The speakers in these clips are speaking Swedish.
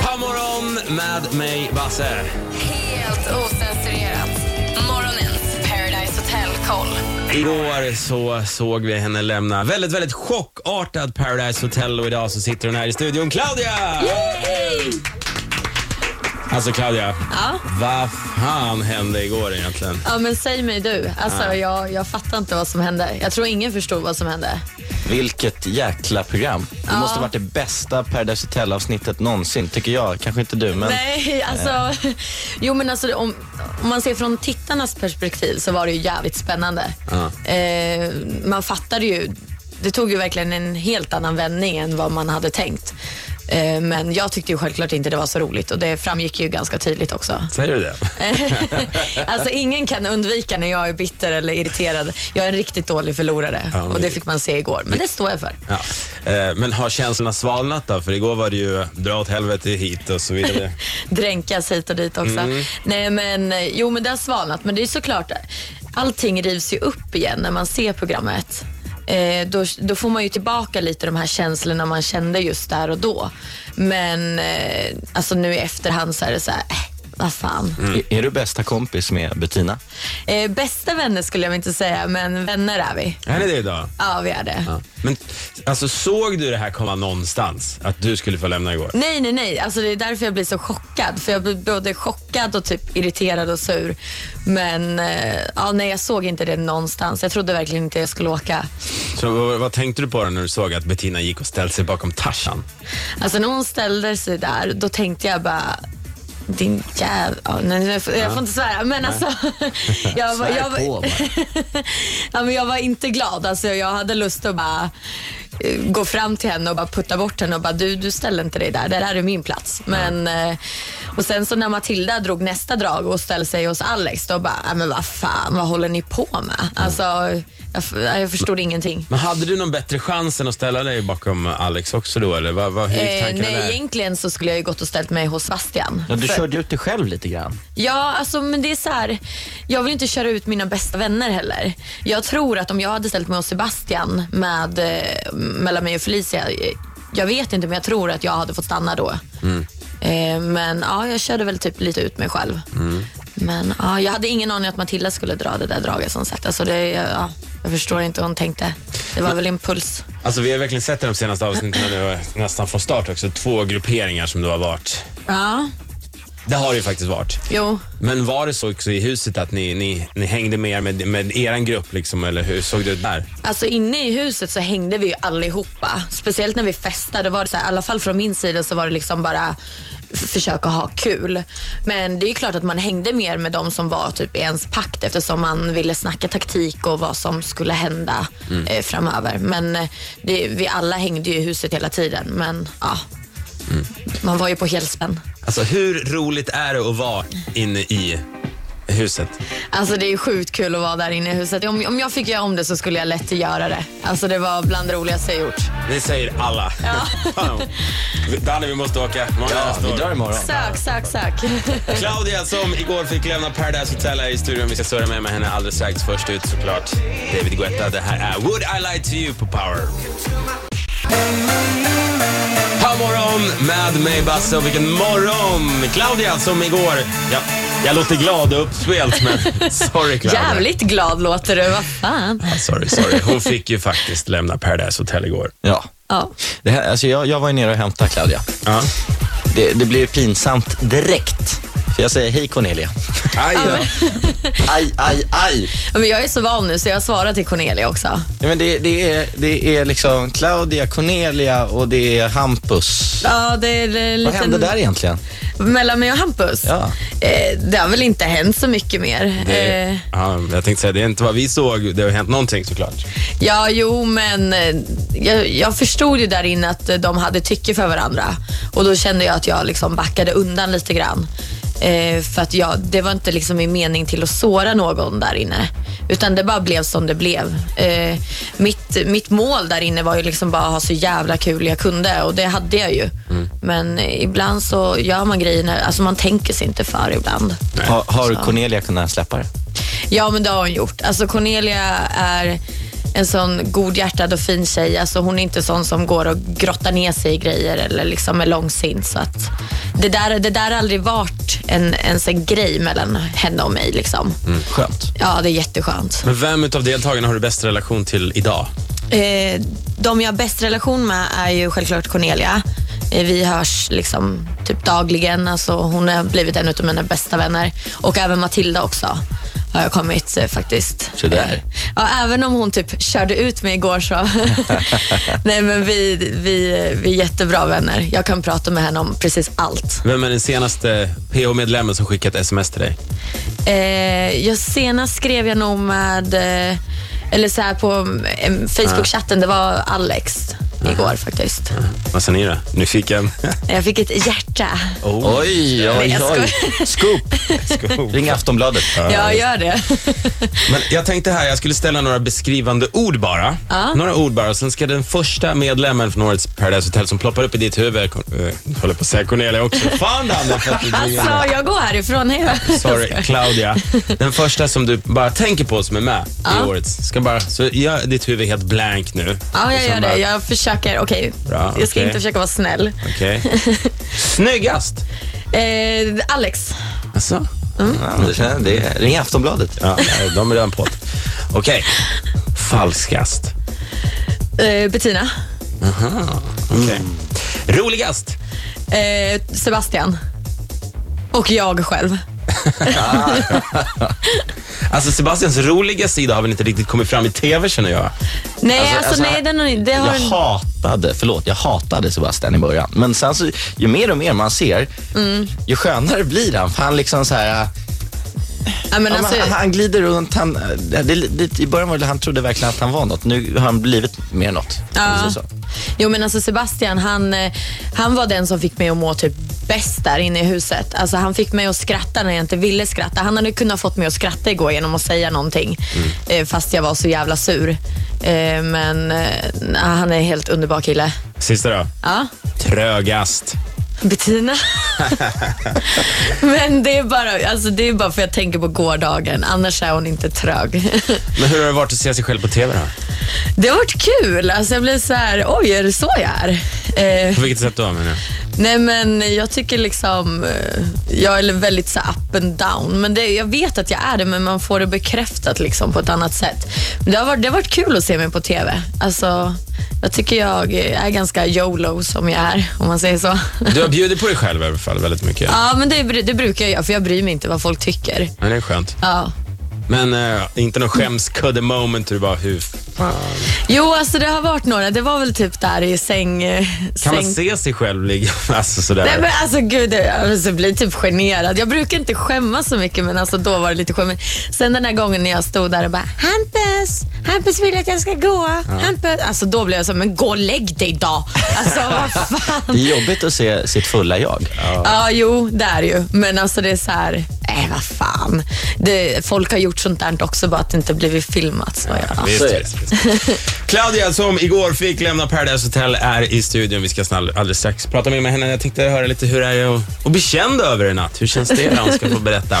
Pamorgon med mig, Basse. Helt osensurerat. Morgonens Paradise Hotel-koll. Igår så såg vi henne lämna väldigt, väldigt chockartad Paradise Hotel och idag så sitter hon här i studion. Claudia! Alltså Claudia, Ja. vad fan hände igår egentligen? Ja men säg mig du. Alltså jag, jag fattar inte vad som hände. Jag tror ingen förstod vad som hände. Vilket jäkla program. Det måste varit det bästa Paradise Hotel-avsnittet någonsin, tycker jag. Kanske inte du, men Nej, alltså. Jo men alltså om, om man ser från tittarnas perspektiv så var det ju jävligt spännande. Eh, man fattade ju, det tog ju verkligen en helt annan vändning än vad man hade tänkt. Eh, men jag tyckte ju självklart inte det var så roligt och det framgick ju ganska tydligt också. Säger du det? alltså ingen kan undvika när jag är bitter eller irriterad. Jag är en riktigt dålig förlorare Ja, och det fick man se igår. Men det står jag för. Ja. Eh, Men har känslorna svalnat då? För igår var det ju dra åt helvete hit och så vidare. dränkas hit och dit också. Mm. Nej men, eh, jo men det har svalnat. Men det är såklart, allting rivs ju upp igen när man ser programmet. Eh, då, då får man ju tillbaka lite de här känslorna man kände just där och då. Men eh, alltså nu i efterhand så är det så här, eh, vad fan. är, är du bästa kompis med Bettina? Eh, bästa vänner skulle jag inte säga, men vänner är vi. Är ni det idag? Ja, vi är det. Ja. Men alltså såg du det här komma någonstans? Att du skulle få lämna igår? Nej, nej, nej. Alltså, det är därför jag blir så chockad. För jag blir både chockad och typ irriterad och sur. Men eh, ja, nej, jag såg inte det någonstans. Jag trodde verkligen inte jag skulle åka. Så vad, vad tänkte du på då när du såg att Bettina gick och ställde sig bakom Tarzan? Alltså när hon ställde sig där, då tänkte jag bara din. Ja, nej, jag, får, får inte svära, men alltså... Jag var, jag, var, ja, men jag var inte glad. Alltså, jag hade lust att bara eh, gå fram till henne och bara putta bort henne och bara du, du ställer inte dig där, det här är min plats. Men, eh, och sen så när Matilda drog nästa drag och ställde sig hos Alex, då bara, "Nej, men vad fan, vad håller ni på med? Alltså, jag, jag förstod ingenting. Men hade du någon bättre chans än att ställa dig bakom Alex också då? Eller vad, vad, hur gick Eh, tankarna nej, där? egentligen så skulle jag ju gått och ställt mig hos Bastian. Ja, du För- körde ut dig själv lite grann. Ja, alltså, men det är så här. Jag vill inte köra ut mina bästa vänner heller. Jag tror att om jag hade ställt mig hos Sebastian med, eh, mellan mig och Felicia, eh, jag vet inte men jag tror att jag hade fått stanna då. Eh, men ja, jag körde väl typ lite ut mig själv. Men ja, jag hade ingen aning att Matilda skulle dra det där draget som sagt. Alltså, det, ja, jag förstår inte hur hon tänkte. Det var väl impuls. Alltså vi har verkligen sett i de senaste avsnitten nu, nästan från start också, två grupperingar som du har varit. Ja, Det har det ju faktiskt varit. jo. Men var det så också i huset att ni, ni, ni hängde med, med med eran grupp liksom, eller hur såg det ut där? Alltså inne i huset så hängde vi ju allihopa. Speciellt när vi festade. Var det så här, I alla fall från min sida så var det liksom bara försöka ha kul. Men det är ju klart att man hängde mer med de som var typ i ens pakt eftersom man ville snacka taktik och vad som skulle hända eh, framöver. Men eh, det, vi alla hängde ju i huset hela tiden. Men ja, man var ju på helspänn. Alltså hur roligt är det att vara inne i huset? Alltså det är ju sjukt kul att vara där inne i huset. Om, om jag fick göra om det så skulle jag lätt göra det. Alltså det var bland det roligaste jag gjort. Det säger alla. Fan. Danne, vi måste åka. Många Ja, vi drar imorgon. Sök, sök, sök. Claudia som igår fick lämna Paradise Hotel här i studion. Vi ska surra med, med henne alldeles strax. Först ut såklart David Guetta. Det här är Would I Lie To You på Power. God morgon med mig Basse och vilken morgon! Claudia som igår, ja, jag låter glad och uppspelt men sorry Claudia. Jävligt glad låter du, vad fan. Ja, sorry, sorry. Hon fick ju faktiskt lämna Paradise Hotel igår. Ja. Ja. Det här, alltså jag, jag var ju nere och hämtade Claudia. Ja. Det, det blev pinsamt direkt. För jag säger hej Cornelia. Aj då. Aj, aj, aj. Men jag är så van nu så jag svarar till Cornelia också. Ja, men det, det, är, det är liksom Claudia, Cornelia och det är Hampus. Ja, det är en Vad hände där egentligen? Mellan mig och Hampus? Ja. Eh, det har väl inte hänt så mycket mer. Det, Eh, ja, jag tänkte säga, det är inte vad vi såg. Det har hänt någonting såklart. ja, jo, men eh, jag, jag förstod ju där inne att eh, de hade tycke för varandra. Och då kände jag att jag liksom backade undan lite grann. Eh, för att jag, det var inte liksom min mening till att såra någon där inne. Utan det bara blev som det blev. Eh, mitt, mitt mål där inne var ju liksom bara att ha så jävla kul jag kunde och det hade jag ju. Men eh, ibland så gör man grejerna, alltså man tänker sig inte för ibland. Har, har Cornelia kunnat släppa det? Ja, men det har hon gjort. Alltså Cornelia är en sån godhjärtad och fin tjej. Alltså hon är inte sån som går och grottar ner sig i grejer eller liksom är långsint. Så att det, där, det där har aldrig varit en, ens en grej mellan henne och mig. Liksom. Skönt. Ja, det är jätteskönt. Men vem av deltagarna har du bäst relation till idag? Eh, de jag har bäst relation med är ju självklart Cornelia. Eh, vi hörs liksom typ dagligen. Alltså, hon har blivit en av mina bästa vänner. Och även Matilda också har jag kommit eh, faktiskt. Så där. Eh, ja, även om hon typ körde ut mig igår så. Nej men vi, vi, vi är jättebra vänner. Jag kan prata med henne om precis allt. Vem är den senaste PH-medlemmen som skickat sms till dig? Eh, jag senast skrev jag nog med, eh, eller så här på eh, Facebook-chatten, det var Alex igår faktiskt. Vad sa ni då? Nyfiken? Jag fick ett hjärta. Oh. Oj, oj, jag oj. Scoop. Ring Aftonbladet. Ja, gör det. Men jag tänkte här, jag skulle ställa några beskrivande ord bara. Ja. Några ord bara. Sen ska den första medlemmen från årets Paradise Hotel som ploppar upp i ditt huvud, kon- eh, jag håller på att säga Cornelia också. Fan Danne, Alltså, jag går härifrån. Hej då. Sorry, Claudia. Den första som du bara tänker på som är med i årets. Ska bara, så gör ditt huvud helt blank nu. Ja, jag gör bara- det. Jag försöker. Okej, Bra, jag ska okej. inte försöka vara snäll. Okej. Snyggast? Eh, Alex. Alltså? Ja, det, känner- det är, ring Aftonbladet. Ja, de är redan på det. Okej. Falskast? Eh, Bettina. Okej. Roligast? Eh, Sebastian. Och jag själv. Alltså Sebastians roliga sida har väl inte riktigt kommit fram i TV känner jag. Nej, Alltså, alltså, alltså, nej, den, har- det har Jag en... hatade, förlåt, jag hatade Sebastian i början. Men sen så, ju mer och mer man ser, Mm. ju skönare blir han. För han liksom så här... Ja, men Ja, alltså, men han, han glider runt. Han, det, det, I början var det, han trodde verkligen att han var något. Nu har han blivit mer något. Ja. Jo men alltså Sebastian, han, eh, han var den som fick mig att må typ bäst där inne i huset. Alltså han fick mig att skratta när jag inte ville skratta. Han hade kunnat fått mig att skratta igår genom att säga någonting. Eh, fast jag var så jävla sur. Eh, men eh, han är en helt underbar kille. Sista då? Ja. Trögast? Bettina. men det är, bara, alltså det är bara för jag tänker på gårdagen. Annars är hon inte trög. Men hur har det varit att se sig själv på TV då? det har varit kul. Alltså jag blev så här, oj är det så jag är? Eh, På vilket sätt då menar jag? Nej men jag tycker liksom, eh, jag är väldigt så up and down. Men det, jag vet att jag är det men man får det bekräftat liksom på ett annat sätt. Men det, har varit, det har varit kul att se mig på TV. Alltså, jag tycker jag är ganska YOLO som jag är om man säger så. Du har bjudit på dig själv i alla fall väldigt mycket. Ja men det, det brukar jag göra för jag bryr mig inte vad folk tycker. Men det är skönt. Ja. Men eh, inte någon skämskudde moment du bara, hur fan? Jo alltså det har varit några, det var väl typ där i säng... eh, Kan säng... man se sig själv ligga alltså sådär? Nej men alltså gud, jag alltså, blir typ generad. Jag brukar inte skämmas så mycket men alltså då var det lite skämmigt. Sen den här gången när jag stod där och bara Hampus, Hampus vill att jag ska gå. Hampus. Alltså då blev jag så, men gå och lägg dig då. Alltså vad fan. Det är jobbigt att se sitt fulla jag. Ja, jo, det är det ju. Men alltså det är så här, äh, vad fan. Det, folk har gjort sånt där också, bara att det inte blivit filmat. Så ja. Visst, visst, visst. Claudia som igår fick lämna Paradise Hotel är i studion. Vi ska snall, alldeles strax prata mer med henne. Jag tänkte höra lite hur det är att, att bli känd över en natt. Hur känns det? Hon ska få berätta.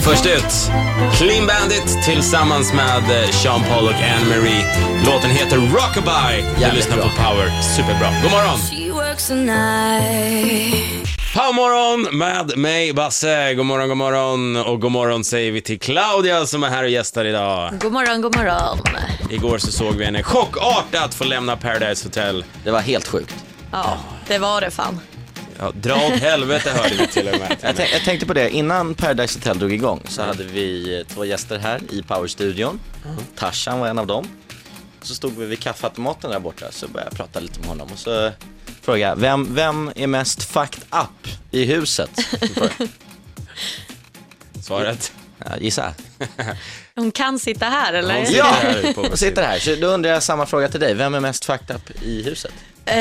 Först ut, Clean Bandit tillsammans med eh, Sean Paul och Anne-Marie. Låten heter Rockabye. Du lyssnar bra. på Power. Superbra. God morgon! Powermorgon med mig, Basse. God morgon, god morgon. Och god morgon säger vi till Claudia som är här och gästar idag. God morgon, god morgon. Igår så såg vi henne chockartat få lämna Paradise Hotel. Det var helt sjukt. Ja, det var det fan. Ja, dra åt helvete hörde vi till och med. Jag, jag tänkte på det, innan Paradise Hotel drog igång så hade vi eh, två gäster här i Powerstudion. Tarzan var en av dem. Så stod vi vid kaffeautomaten där borta så började jag prata lite med honom och så frågade jag, vem, vem är mest fucked up i huset? Svaret? Ja, gissa. Hon kan sitta här eller? Hon sitter Ja, här på- jag sitter här. Så då undrar jag samma fråga till dig. Vem är mest fucked up i huset? Eh,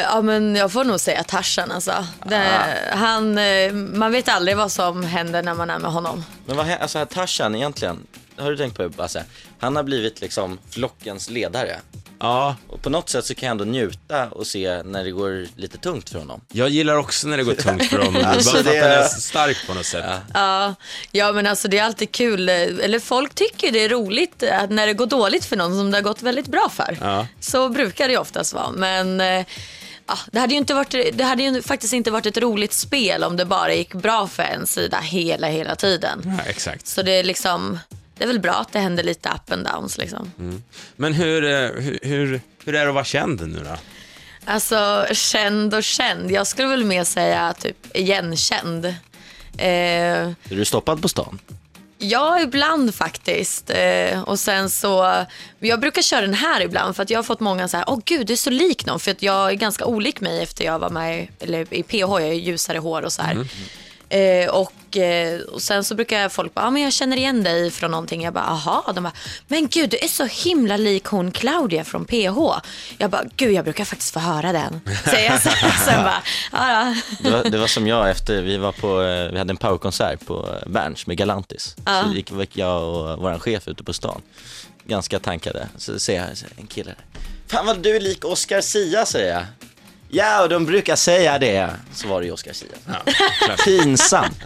ja, men jag får nog säga Tarzan alltså. Det, han, eh, man vet aldrig vad som händer när man är med honom. Men vad alltså Tarzan egentligen, har du tänkt på det Basse? Han har blivit liksom flockens ledare. Ja, Och på något sätt så kan jag ändå njuta och se när det går lite tungt för honom. jag gillar också när det går tungt för honom. Alltså, Bara för det att han är stark på något sätt. Ja, ja men alltså det är alltid kul, eller folk tycker det är roligt att när det går dåligt för någon som det har gått väldigt bra för. Ja. Så brukar det oftast vara. Men eh, ja, det hade ju inte varit, det hade ju faktiskt inte varit ett roligt spel om det bara gick bra för en sida hela, hela tiden. Ja, exakt. Så det är liksom, det är väl bra att det händer lite up and downs liksom. Men hur, eh, hur, hur, hur är det att vara känd nu då? Alltså känd och känd, jag skulle väl mer säga typ igenkänd. Eh, Är du stoppad på stan? Ja, ibland faktiskt. Eh, och sen så, jag brukar köra den här ibland för att jag har fått många så här, åh gud du är så lik någon. För att jag är ganska olik mig efter jag var med i- eller i PH, jag är ljusare hår och så här. Eh, och, eh, och sen så brukar folk bara, ja men jag känner igen dig från någonting. Jag bara, aha. De bara, men gud du är så himla lik hon Claudia från PH. Jag bara, gud jag brukar faktiskt få höra den. Säger jag så här. Sen bara, ja ja. Det var, det var som jag efter, vi var på, eh, vi hade en powerkonsert på eh, Berns med Galantis. Så gick jag och vår chef ute på stan, ganska tankade. Så ser jag en kille där. Fan vad du är lik Oscar Sia säger jag. Ja, och de brukar säga det. Så var det ju Oscar Sia. Ja. Pinsamt.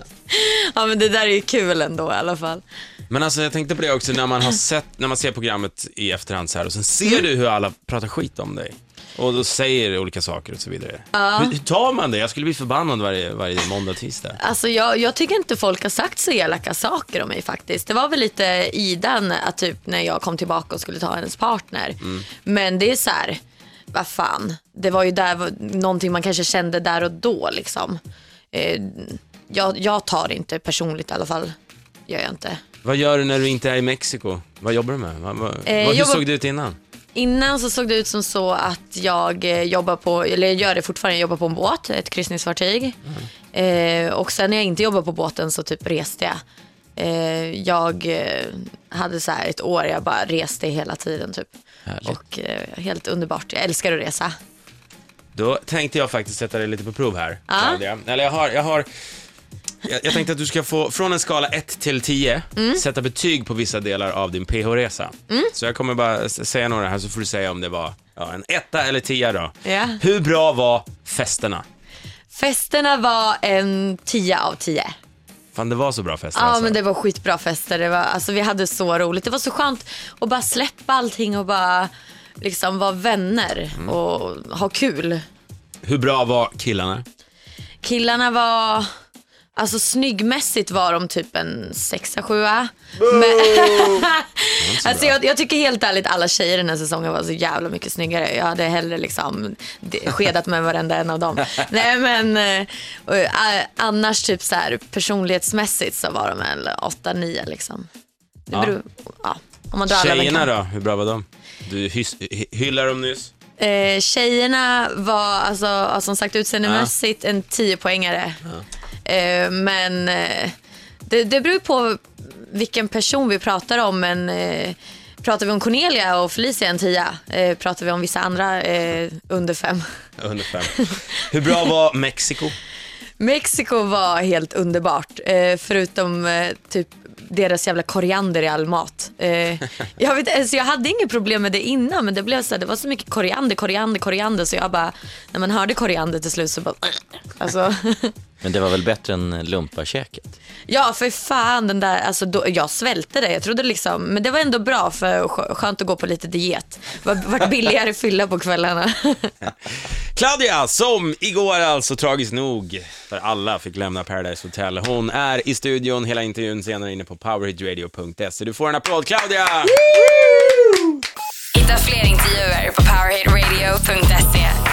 ja men det där är ju kul ändå i alla fall. Men alltså jag tänkte på det också när man har sett, när man ser programmet i efterhand så här och sen ser du hur alla pratar skit om dig. Och då säger olika saker och så vidare. Hur, hur tar man det? Jag skulle bli förbannad varje, varje måndag och tisdag. Alltså jag, jag tycker inte folk har sagt så elaka saker om mig faktiskt. Det var väl lite Idan att typ när jag kom tillbaka och skulle ta hennes partner. Men det är så här, vad fan. Det var ju där, någonting man kanske kände där och då liksom. Eh, jag, jag tar inte personligt i alla fall. Gör jag inte. Vad gör du när du inte är i Mexiko? Vad jobbar du med? Vad, vad, Eh, hur jobbar- såg det ut innan? Innan så såg det ut som så att jag eh, jobbar på, eller jag gör det fortfarande, jag jobbar på en båt, ett kryssningsfartyg. Eh, och sen när jag inte jobbar på båten så typ reste jag. Eh, jag eh, hade så här ett år, jag bara reste hela tiden typ. Härligt. Och eh, helt underbart, jag älskar att resa. Då tänkte jag faktiskt sätta dig lite på prov här. Claudia. Eller jag har, jag har jag, jag tänkte att du ska få, från en skala 1 till 10, Mm. sätta betyg på vissa delar av din PH-resa. Så jag kommer bara säga några här så får du säga om det var ja, en etta eller 10 då. Ja. Hur bra var festerna? Festerna var en 10 av 10. Fan, det var så bra fester Ja alltså. men det var skitbra fester. Det var, alltså, vi hade så roligt. Det var så skönt att bara släppa allting och bara liksom vara vänner Mm. och ha kul. Hur bra var killarna? Killarna var, alltså snyggmässigt var de typ en sexa, sjua. Men, alltså jag, jag tycker helt ärligt alla tjejer den här säsongen var så jävla mycket snyggare. Jag hade hellre liksom skedat med varenda en av dem. Nej men eh, och, eh, annars typ så här personlighetsmässigt så var de en åtta, nio liksom. Det Ja. beror, ja, om man drar Tjejerna då, hur bra var de? Du hys, hy- hyllade dem nyss. Eh, tjejerna var alltså, ja, som sagt utseendemässigt en 10-poängare. Eh, men eh, det, det beror på vilken person vi pratar om. Men eh, pratar vi om Cornelia och Felicia en 10. Eh, pratar vi om vissa andra eh, under 5. Under fem. Hur bra var Mexiko? Mexiko var helt underbart. Eh, förutom typ deras jävla koriander i all mat. Eh, jag, vet, alltså, jag hade inget problem med det innan men det blev så här, det var så mycket koriander, koriander, koriander så jag bara, när man hörde koriander till slut så bara, alltså, Men det var väl bättre än lumpakäket? ja för fan den där, alltså då, jag svälte det. Jag trodde liksom, men det var ändå bra för skö- skönt att gå på lite diet. Var- vart billigare fylla på kvällarna. Claudia, som igår alltså tragiskt nog för alla fick lämna Paradise Hotel. Hon är i studion, hela intervjun senare inne på powerhitradio.se. Du får en applåd Claudia! Hitta fler intervjuer på powerhitradio.se.